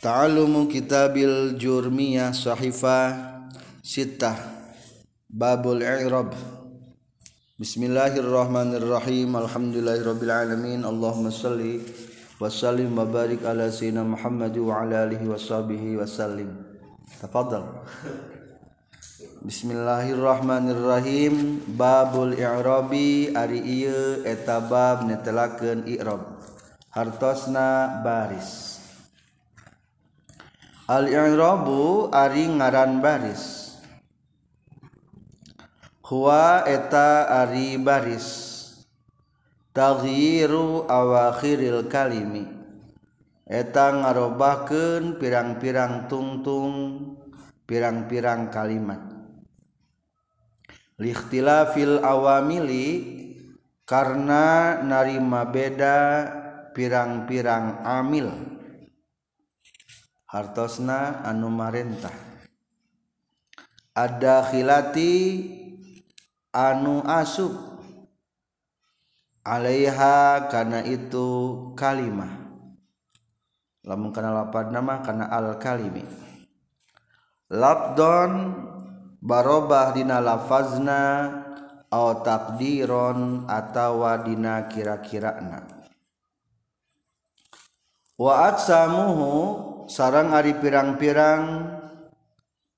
Ta'alumu kitabil jurmiyah sahifah sitah babul i'rab. Bismillahirrahmanirrahim. Alhamdulillahirabbil alamin. Allahumma salli wa sallim wa barik ala sayyidina Muhammad wa ala alihi wa sahbihi wa sallim. Tafadhal. Bismillahirrahmanirrahim. Babul i'rabi ari ieu eta bab netelakeun i'rab. Hartosna baris Al-i'rabu ari ngaran baris. Huwa eta ari baris. Taghyiru awakhiril kalimi. Eta ngarobahkeun pirang-pirang tungtung pirang-pirang kalimat. Likhtilafil awamili karena narima beda pirang-pirang amil. hartosna anu marintah ada khilati anu asub alaiha karena itu kalimah. Lamun kana lapad nama kana al kalimi labdon barobah dina lafazna au takdiron atawa dina kira-kirana. Wa aksamuhu sarang ari pirang-pirang.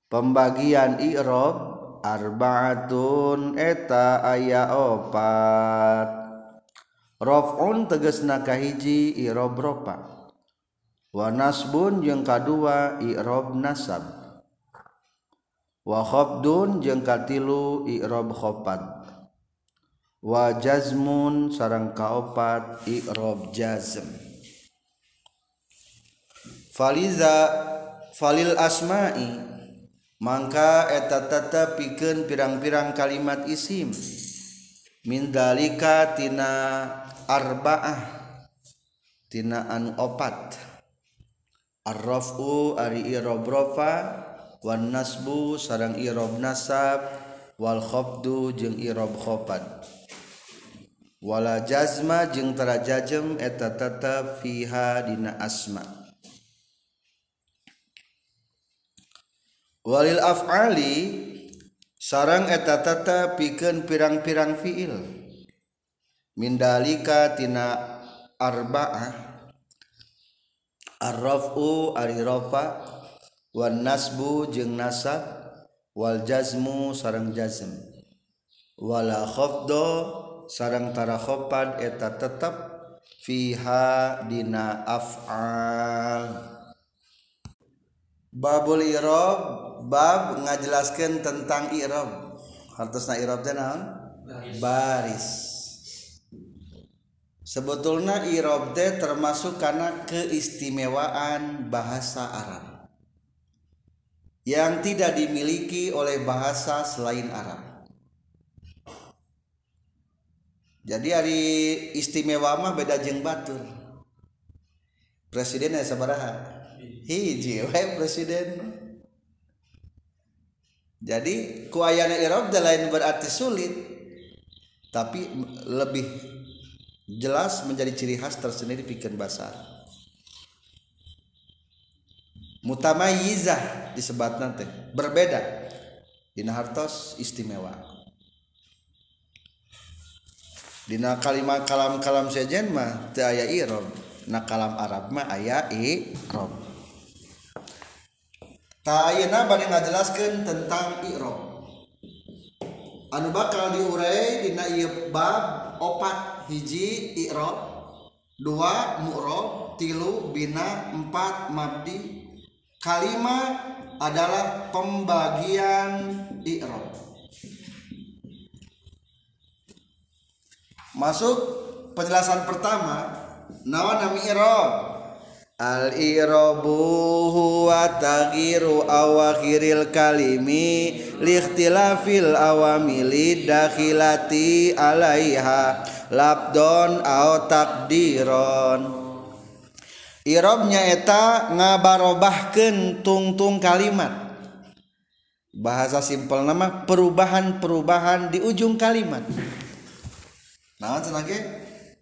Pembagian Irob arbaatun eta aya opat. Rofun teges nakahiji irob ropa. Wa nasbun jeung kadua irob nasab. Wa khabdun jeung katilu irob khopad wa jazmun sarang kaopat irob jazm. Faliza Falil asma'i maka etatata pikeun pirang-pirang kalimat isim. Min dalika tina arba'ah tina anu opat. Arrafu ari irob rafa wan nasbu sarang irob nasab wal khabdu jeung irob khopat wala jazma jeung tara jajem tetep fiha dina asma' Walil af'ali sarang etatata pikeun pirang-pirang fiil. Mindalika tina arba'ah. Arrafu ari rafa wan nasbu jeung nasab wal jazmu sarang jazm. Wala khafdo sarang tara khafad eta tetep fiha dina af'al. Babul irob bab ngajelaskan tentang i'rab. Hartosna i'rab teh baris. Sebetulnya i'rab teh termasuk karena keistimewaan bahasa Arab yang tidak dimiliki oleh bahasa selain Arab. Jadi hari istimewa mah beda jeng batur. Presiden ya sabaraha? Hiji. We presiden jadi kuayana irob lain berarti sulit tapi lebih jelas menjadi ciri khas tersendiri pikir bahasa mutamayizah disebut nanti berbeda. Dina hartos istimewa. Dina kalimat kalam-kalam sejen mah teu irob na kalam Arab mah aya irob Ta'ayana bani ngajelaskan tentang i'rab. Anu bakal diurai dina ieu bab opat hiji i'rab, dua mu'rab, tilu bina, empat mabdi. Kalimat adalah pembagian i'rab. Masuk penjelasan pertama, nawan nami i'rab Al-irabu huwa taghiru awakhiril kalimi likhtilafil awamili dakhilati alaiha labdon au takdiron. Irobnya eta ngabarobahkeun tungtung kalimat. Bahasa simpel nama perubahan-perubahan di ujung kalimat. Nah,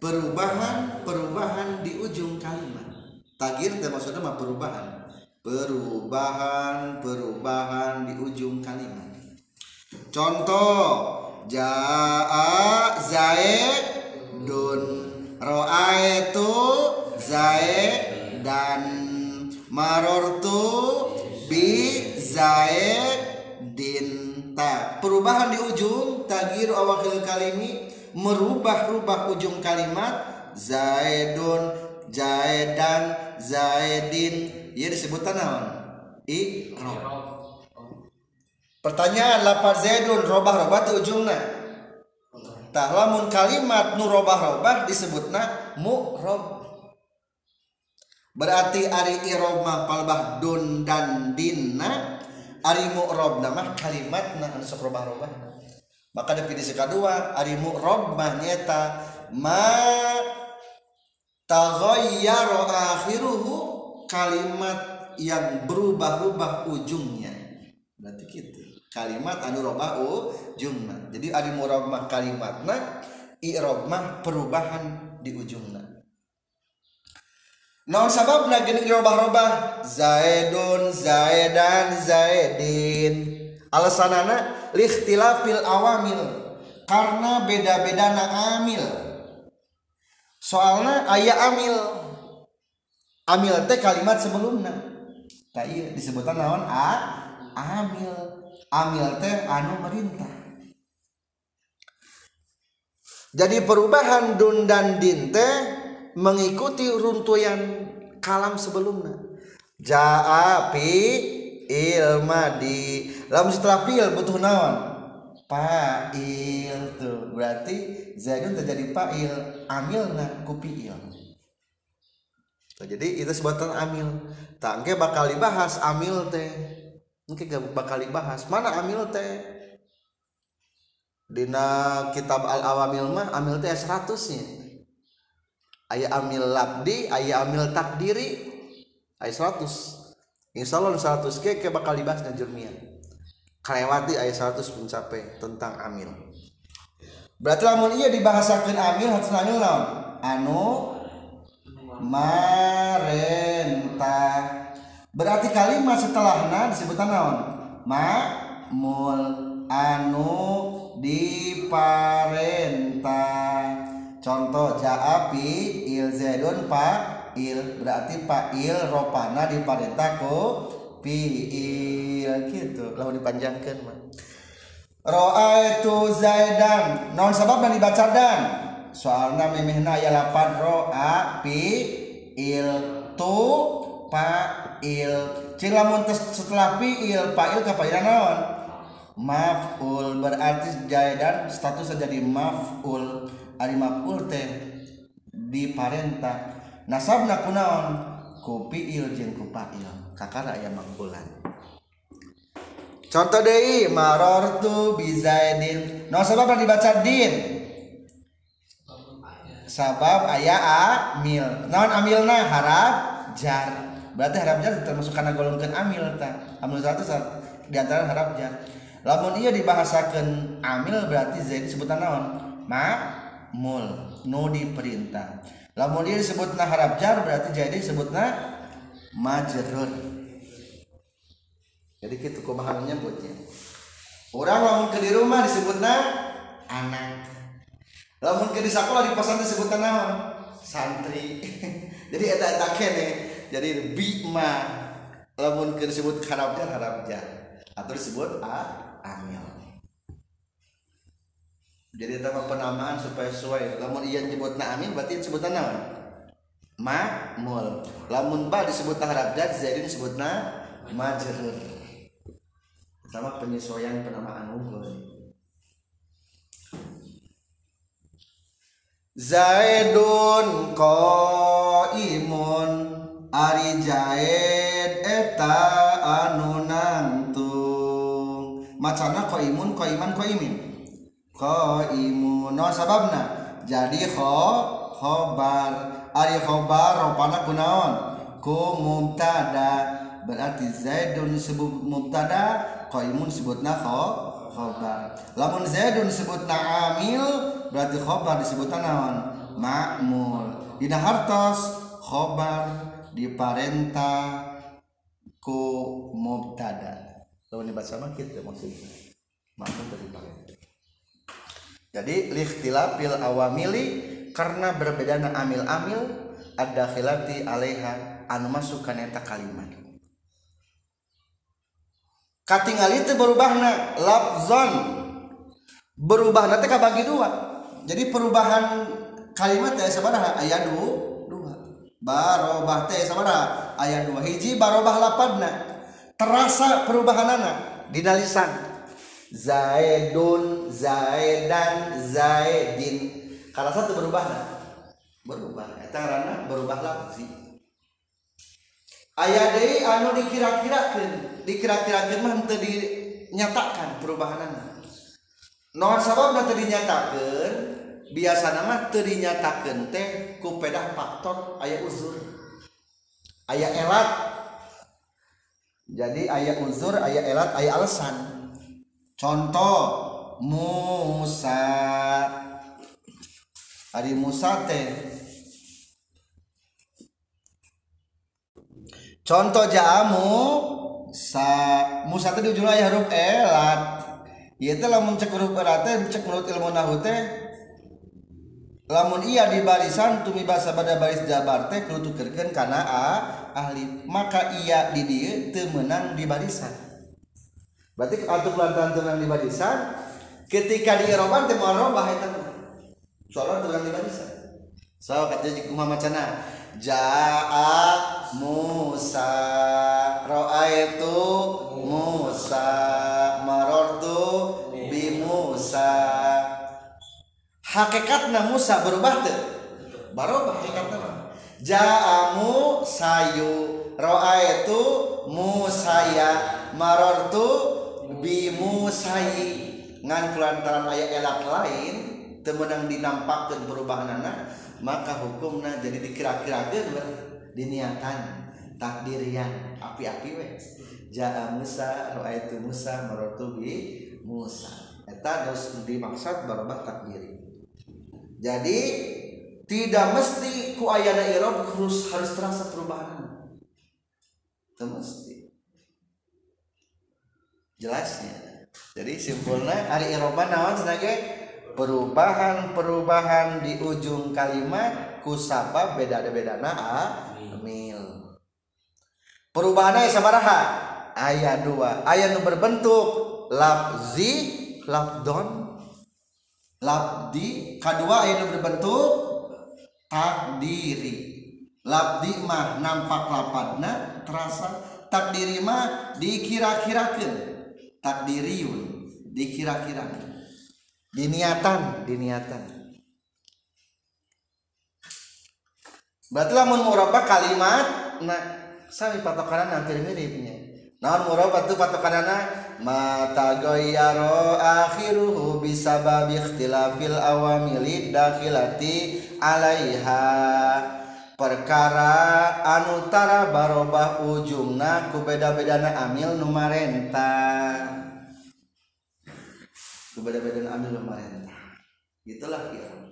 perubahan-perubahan di ujung kalimat tagir teh maksudnya mah perubahan. Perubahan perubahan di ujung kalimat. Contoh jaa zaidun roa itu zaid dan marortu bi zaidin ta perubahan di ujung tagir awakil kalimi merubah-rubah ujung kalimat zaidun zaidan zaidin. Iya disebut naon i'rab pertanyaan lapar zaidun robah robah tu ujungna tah lamun kalimat nu robah robah disebutna mu'rab berarti ari i'rab mah palbah dun dan dinna ari mu'rab nama kalimat na anu sok robah robah maka definisi kedua ari mu'rab mah nyata ma taghayyara akhiruhu kalimat yang berubah-ubah ujungnya. Berarti gitu. Kalimat anu robah ujungna. Jadi adi murabah kalimatna i'rabmah perubahan di ujungna. Non sababna gini robah-robah zaidun zaidan zaidin alasanana likhtilafil awamil. Karena beda-beda na amil soalnya ayah amil. Amil teh kalimat sebelumnya. Tak iya disebutkan naon a amil. Amil teh anu merintah. Jadi perubahan dun dan din teh mengikuti runtuyan kalam sebelumnya. Jaa pi ilmadi lalu setelah pil butuh naon fa'il. Tuh berarti zaidun terjadi fa'il. Amilna ku fi'il jadi itu sebutan amil. Tangke bakal dibahas amil teh. Mungkin gak bakal dibahas. Mana amil teh? Dina kitab al awamil mah amil teh 100 nya. Ayat amil labdi ayat amil takdiri ayat 100 insya Allah 100 ke, ke bakal dibahas dan kelewati ayat 100 mencapai tentang amil. Berarti lamun iya dibahasakan amil harus amil naon? Anu marentah. Berarti kalimat setelahnya disebutkan naon? Makmul anu diparentah. Contoh jaapi il zaidun pa il berarti pa il ropana diparentah ku fiil gitu. Lamun dipanjangkan mah Ra'aitu Zaidan. Non sabab dan dibaca dan. Soalna mimihna aya lapan ro'a pi il tu fa'il cing lamun setelah fiil fa'il kapayana naon? Maf'ul. Berarti Zaidan status jadi maf'ul. Ari maf'ul teh di parentah nasabna kunaon ku fiil jeung ku fa'il kakara aya maf'ulan contoh deui marortu bizaidin. No sebab dibaca? Din. Sabab ayah amil. Non amilna? Harap jar. Berarti harap jar termasuk karena golongkan amil ta. Amil satu di antara harap jar. Lamun iya dibahasakan amil berarti zaid sebutan naon? Mul nu diperintah. Lamun dia disebutna harap jar berarti jadi disebutna majrur. Jadi gitu kumaha nyebutnya. Orang lamun ke di rumah disebutna anak. Lamun ke di sekolah di pesantren sebutan naon santri. Jadi eta eta kene. Jadi bima. Lamun ke disebut harapnya harapnya. Atau disebut a amil. Jadi tambah penamaan supaya sesuai. Lamun iya nyebut na amil berarti sebutan naon mul lamun ba disebut harap jadi jadi disebut na majrur. Sama penyesuaian penamaan unggul Zaidun qaimun ari Zaid eta anu nangtung. Macana qaimun qaiman qaimin. Qaimun no sababna. Jadi kho khobar ari khobar rupana kunaon? Ku mubtada berarti Zaidun sebut mubtada qaimun sebutna kho khobar lamun zaidun disebut amil berarti khobar disebut naon? Makmul dina hartos khobar di parenta ku mubtada lawan dibaca mah kitu maksudnya. Maksud tadi pakai jadi likhtilafil awamili karena berbedana amil-amil ada khilati alaiha anu masuk kana eta kalimat. Katingali teu berubahna lafzon berubahna teh kabagi dua. Jadi perubahan kalimat teh sabaraha aya dua. Barobah teh sabaraha aya dua. Hiji barobah lapadna. Terasa perubahan anak di lisan zaidun zaidan zaidin kalau satu berubah nah. berubah. Eta ngaranna berubah lafzi aya deui anu dikira-kirakeun dikira-kirakeun mah teu dinyatakan perubahanna nomor sabab teu dinyatakeun? Biasana mah teu teh ku pedah faktor aya uzur. Aya elat. Jadi aya uzur aya elat aya alasan contoh Musa. Hari Musa teh. Contoh jamu sa Musa teh di ujung ayat huruf elat Iya teh lamun cek huruf elat teh cek menurut ilmu nahu teh lamun iya di barisan tumi bahasa pada baris jabar teh kudu tukerkeun kana a ahli. Maka iya di dieu teu meunang di barisan. Berarti atuh lantaran teu di barisan ketika di eropan teh moal robah eta soalnya teu di barisan so kata jeung kumaha macana. Jaa Musa. Itu Musa. Marortu bi Musa. Hakikatna Musa berubah tuh. Baru hakikatna ja'amu sayu roa itu musaya marortu bi musayi. Ngan kelantaran ayat elak lain temenang dinampakkan perubahan anak maka hukumnya jadi dikira-kirakan diniatan takdirian api-api we. Ja'a Musa itu Musa marortu bi Musa. Eta dos dimaksud berubah takdiri jadi tidak mesti ku ayana irob harus harus terasa perubahan itu mesti. Jelasnya. Jadi simpulnya hari iroban nawan sebagai perubahan-perubahan di ujung kalimat kusapa beda ada beda naa mil perubahannya sabaraha ayat dua. Ayat nu berbentuk lafzi lafdon. Labdi kedua ayat berbentuk takdiri. Labdi mah nampak lapadna terasa takdiri mah dikira-kirakan takdiriyun dikira-kirakan diniatan diniatan. Berarti lamun murabba kalimat nah sami patokanan hampir miripnya naon murabba tuh patokanana? Mata goyaro akhiruhu bisababi ikhtilafil awamili dakhilati alaiha. Perkara anutara barobah ujungna ku beda-bedana amil numarenta kebeda-bedaan amil kemarin itulah irob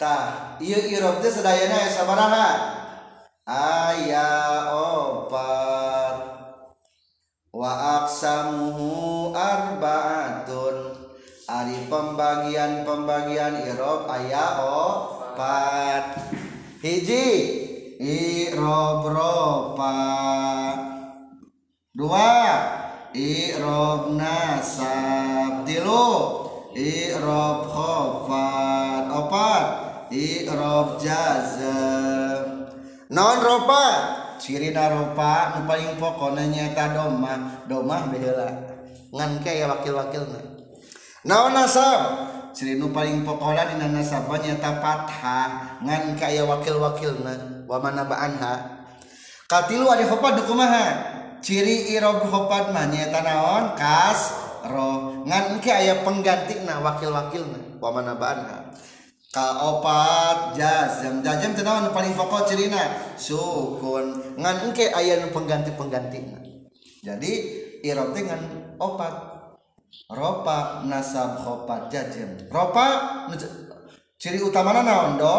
tah iya irob teh sedayana ya sabaraha. Aya opat. Wa aksamuhu arbaatun. Ari pembagian pembagian irob aya opat. Hiji irob ropa dua. Irobna sab tilu Irob khofat opat. Irob jazm Non ropa. Sirina ropa Nu paling pokona nyata domah. Domah behela. Ngan ya wakil-wakilna. Naon nasab. Ciri nu paling pokona dina nasabah nyata patha Ngan ya wakil-wakilna. Wa mana ba'anha. Katilu adikopat dukumaha. Ciri irob hopat mah naon kas ro. Ngan kayak pengganti na wakil-wakil na wa mana ba'anha kaopat jazam jazam tenawan paling pokok cirina? Sukun. Ngan engke aya nu pengganti pengganti jadi irob ngan opat. Ropa nasab khopat jazam ropa ciri utama naon do?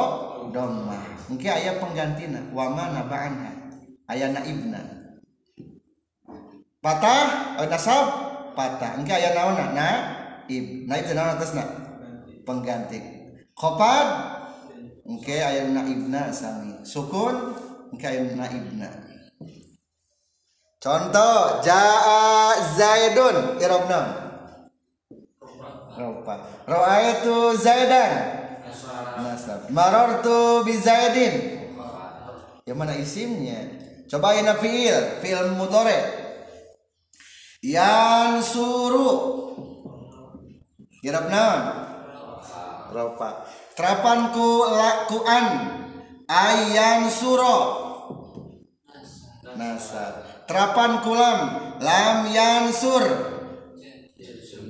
Doma engke aya penggantina wa mana ba'anha aya naibna patah oh, nasab patah. Engke aya naon na ib. Naib teh naon atasna pengganti. Khofad engke aya naibna sami. Sukun? Engke aya naibna contoh jaa zaidun. Irobna ropa ro'aitu zaidan. Nasab. Marartu bi zaidin. Yang mana isimnya? Coba ina fiil. Fiil mudhari yang suruh Irab naon Ropa Terapanku lakuan. Ayan suro. Nasab Terapan kulam. Lam yansur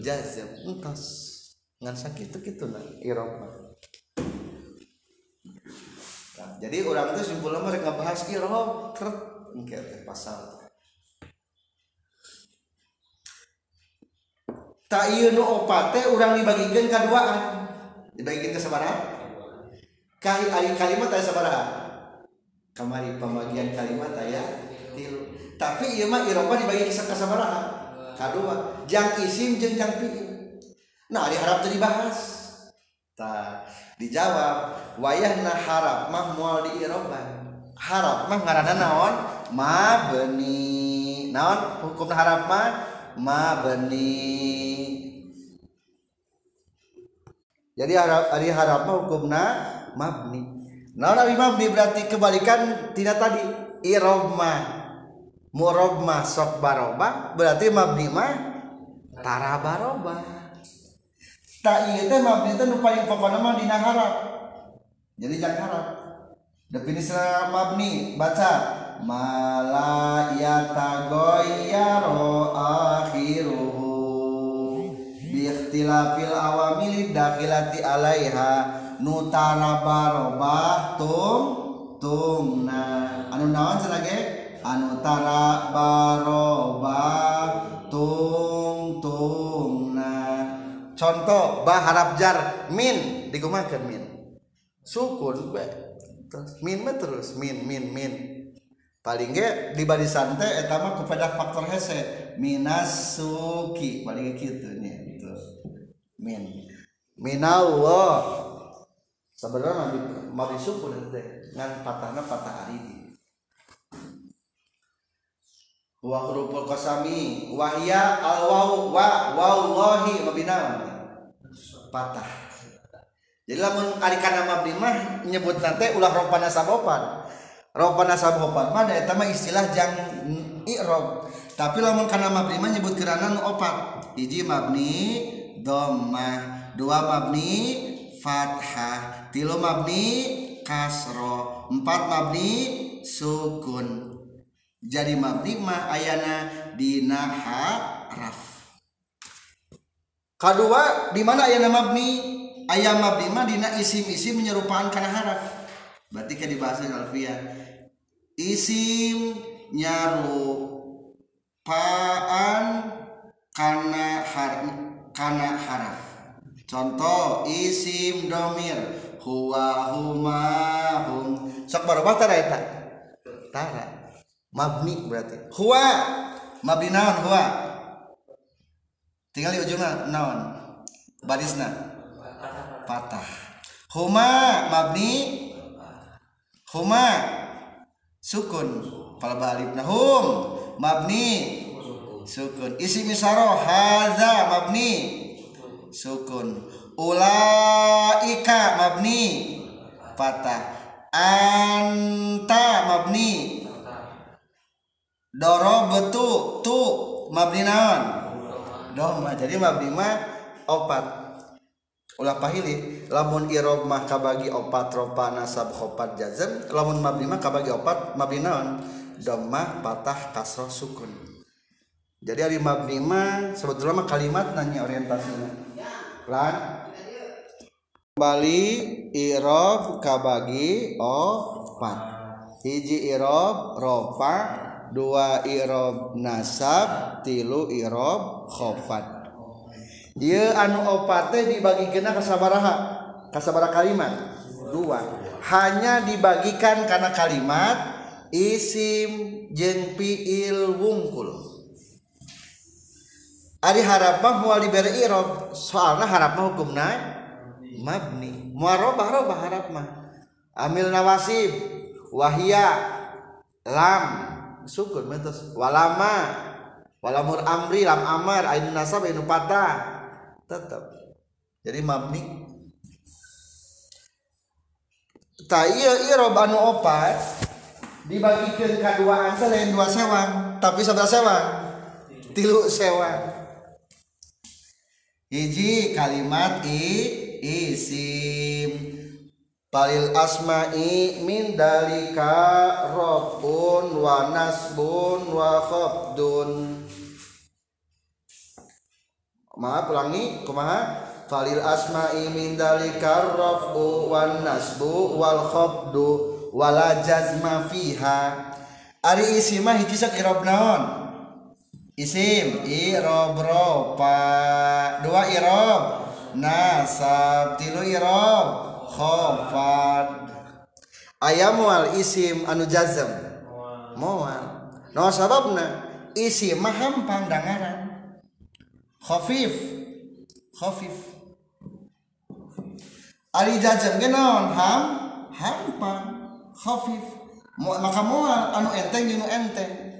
Jazam. Entos Ngan sakit itu gitu nah Irob nah, Jadi orang itu simpulnya mereka bahas Irob Keret Mungkin pasal tak ieu nu opat teh urang dibagikeun ka duaan. Dibagikeun ka sabaraha? Kali ari kalimat aya sabaraha? Kamari pembagian kalimat aya tilu tapi ieu mah iropa dibagi ka sabaraha? Kadua jang isim jeung jang fi'il. Nah diharap harap teh dibahas. Tah dijawab wayahna harap mah moal di iroban harap mah ngaranna naon? Mabni naon? Hukum harap mah mabni. Jadi harap hari harap mah hukumna mabni. Nah nabi mabni? Berarti kebalikan tidak tadi irobma. Murobma sok baroba. Berarti mabni mah tarabaroba tak iya teh mabni teh nu paling pokokna mah dina harap. Jadi jangan harap. Definisi mabni baca. mala yatagoyaro akhiruhu. Biikhtilafil awamili dakhilati alaiha. Nutara barobah tum tumna. Anu naon selagi anu tara barobah tum tumna. Contoh bah harap jar min. Digumakan min. Sukun be. Terus min terus min min min. paling ge di barisan teh eta mah kepada faktor hese. Minasuki paling kitu nya itu min. Minallah sebenarnya di mari syukur teh ngan patahna patah aridi wa huruful qasami wahya al waw wa wallahi mabinam patah. Jadi lamun ari kana mabdi mah nyebut nate ulah ropana sabopan. Ropana sabopan mah eta mah istilah jang i'rab tapi lamun kana mabni mah nyebut kerana opat. Hiji mabni dhammah. Dua mabni fathah. Tilu mabni kasro. Empat mabni sukun. Jadi mabni mah ayana dina haraf. Kedua di mana ayana mabni? Ayam mabni mah dina isim-isim menyerupakan karena haraf. Berarti kan dibahas alfiah isim nyarupaan karena har karena haraf. Contoh isim domir. Huwa huma hum. Sok barobah tara eta? Tara. Mabni berarti. Huwa mabni naon huwa tinggal di ujungna naon? Barisna? Patah. Huma mabni? Huma. sukun palba alif nahum. Mabni. Sukun. Isi misaro haza mabni. Sukun. Ulaika mabni. Patah. Anta mabni. Doro betu tu mabni naon? Doma. Jadi mabni mah opat. Ulah pahili lamun irob mah kabagi opat ropa nasab khopat jazm lamun mabni mah kabagi opat mabni naon? Doma patah kasroh sukun. Jadi hari mabni mah sebetulnya mah kalimat nanya orientasinya. Lan kembali irob kabagi opat. Hiji irob rofa dua irob nasab tilu irob khofat Ieu anu opat teh dibagikan kasabaraha kasabara kalimat. Dua hanya dibagikan karena kalimat isim jeng fiil wungkul. Ari harap mah moal diberi irob soalna harap mah hukumna mabni. Muarobah robah harap mah amil nawasib wahia lam sukun mentos walama walamur amri lam amar ainu nasab ainu patah tetap jadi mabni. Ta iya irob anu opat eh. dibagikan keduaan teh lain dua sewang tapi sebelah sewang tilu sewang. Hiji kalimat i isim. Palil asma'i min dalika rabbun wa nasbun wa khabdun. maaf ulangi kumaha? Falil asma'i min dalikar raf'u wan nasbu wal khafdu wala jazma fiha. Ari isimah hiji sak irob naon? Isim i'rab ropa. Dua i'rab. Nasab tilu i'rab. Khafad ayam wal isim anu jazm mual. No sababna? Isim mah hampang dangaran. khafif. Khafif. Ari jajan ge naon? Ham? Hampa khafif. Maka moal anu enteng jeung enteng.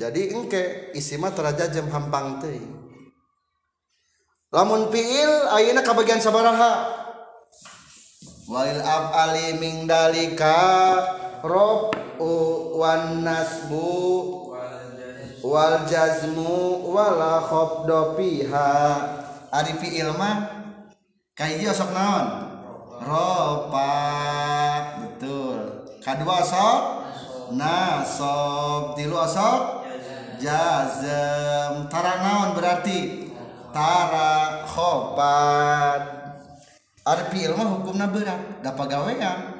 Jadi engke isi mah jam hampang teh lamun fiil ayeuna kabagian sabaraha? Walil af'ali min dalika rob wan nasbu wal jazmu wala khabdu fiha ari fi'il mah kaiji sok naon? Ropa betul. Kadua sok? Nasob. Tilu sok jazm tara naon berarti? Tara khobat ari fi'il mah hukumna berat. Da pagawean.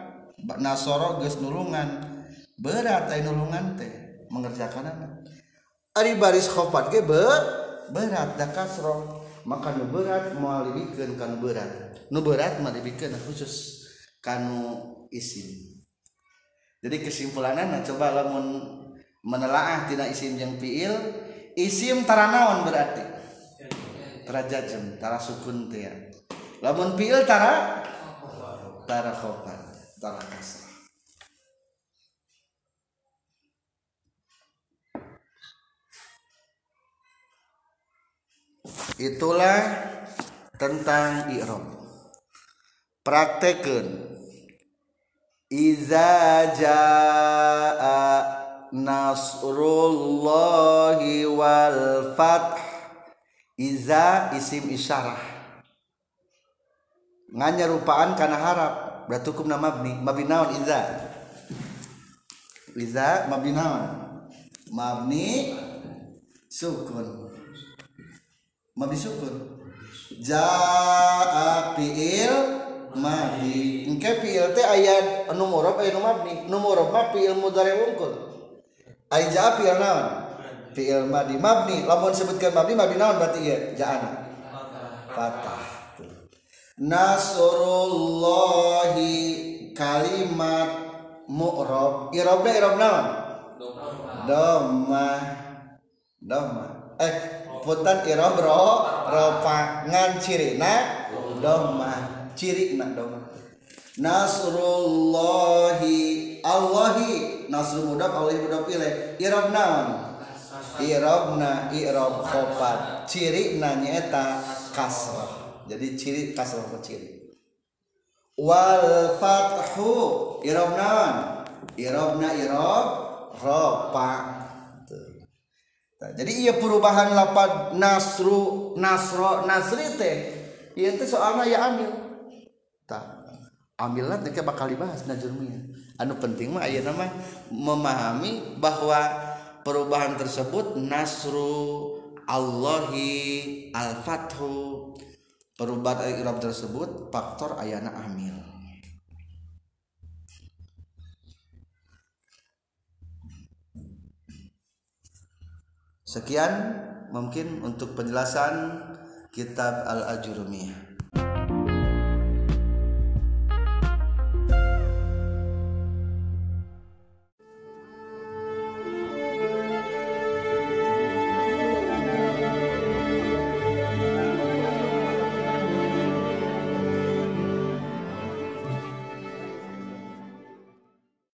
Nasoro geus nulungan. Berat ai nulungan teh mengerjakan anak Ari baris khofat ge be berat da kasroh maka nu berat moal dibikeun kanu berat. Nu berat mah dibikeun khusus kanu isim. Jadi kesimpulanana coba lamun menelaah tina isim jeung fiil isim tara naon berarti? Tara jajem tara sukun teh lamun fiil tara tara khofat tara kasroh itulah tentang i'rab. Praktekkan. Iza jaa nasrullahi wal fath. Iza isim isyarah. Nganya rupaan karena harap. Berarti hukum mabni. Mabni naon iza? Iza mabni naon? Mabni sukun madi syukur. Jaa fiil madi. Engke fiil teh aya anu murab aya anu mabni. Nu murab mah fiil mudhari wungkul. Ai jaa fiil naon? Fiil madi mabni. Lamun sebutkan mabni mabni naon berarti ieu? Jaana. Fatah. Nasrullahi kalimat mu'rob. Irobna irob naon? Domah. Domah. Eh punten i'rab ro ropa ngan cirina dhamma. Cirina dhamma. Nasrullahi Allahi nasru mudaf Allah mudaf ilaih irob naon? Irobna irob khopat. Ciri nanya eta kasrah jadi ciri kasrah ciri? Wal fathu irob naon? Irobna irob ropa Nah, jadi ia perubahan lapad nasru nasro nasri teh iya teh soalnya ya amil tak Amilna teh bakal dibahas najurminya anu penting mah ayeuna mah memahami bahwa perubahan tersebut nasru Allahi al-fathu. Perubahan eh, irab tersebut faktor ayana amil. Sekian mungkin untuk penjelasan kitab al-ajurumiyah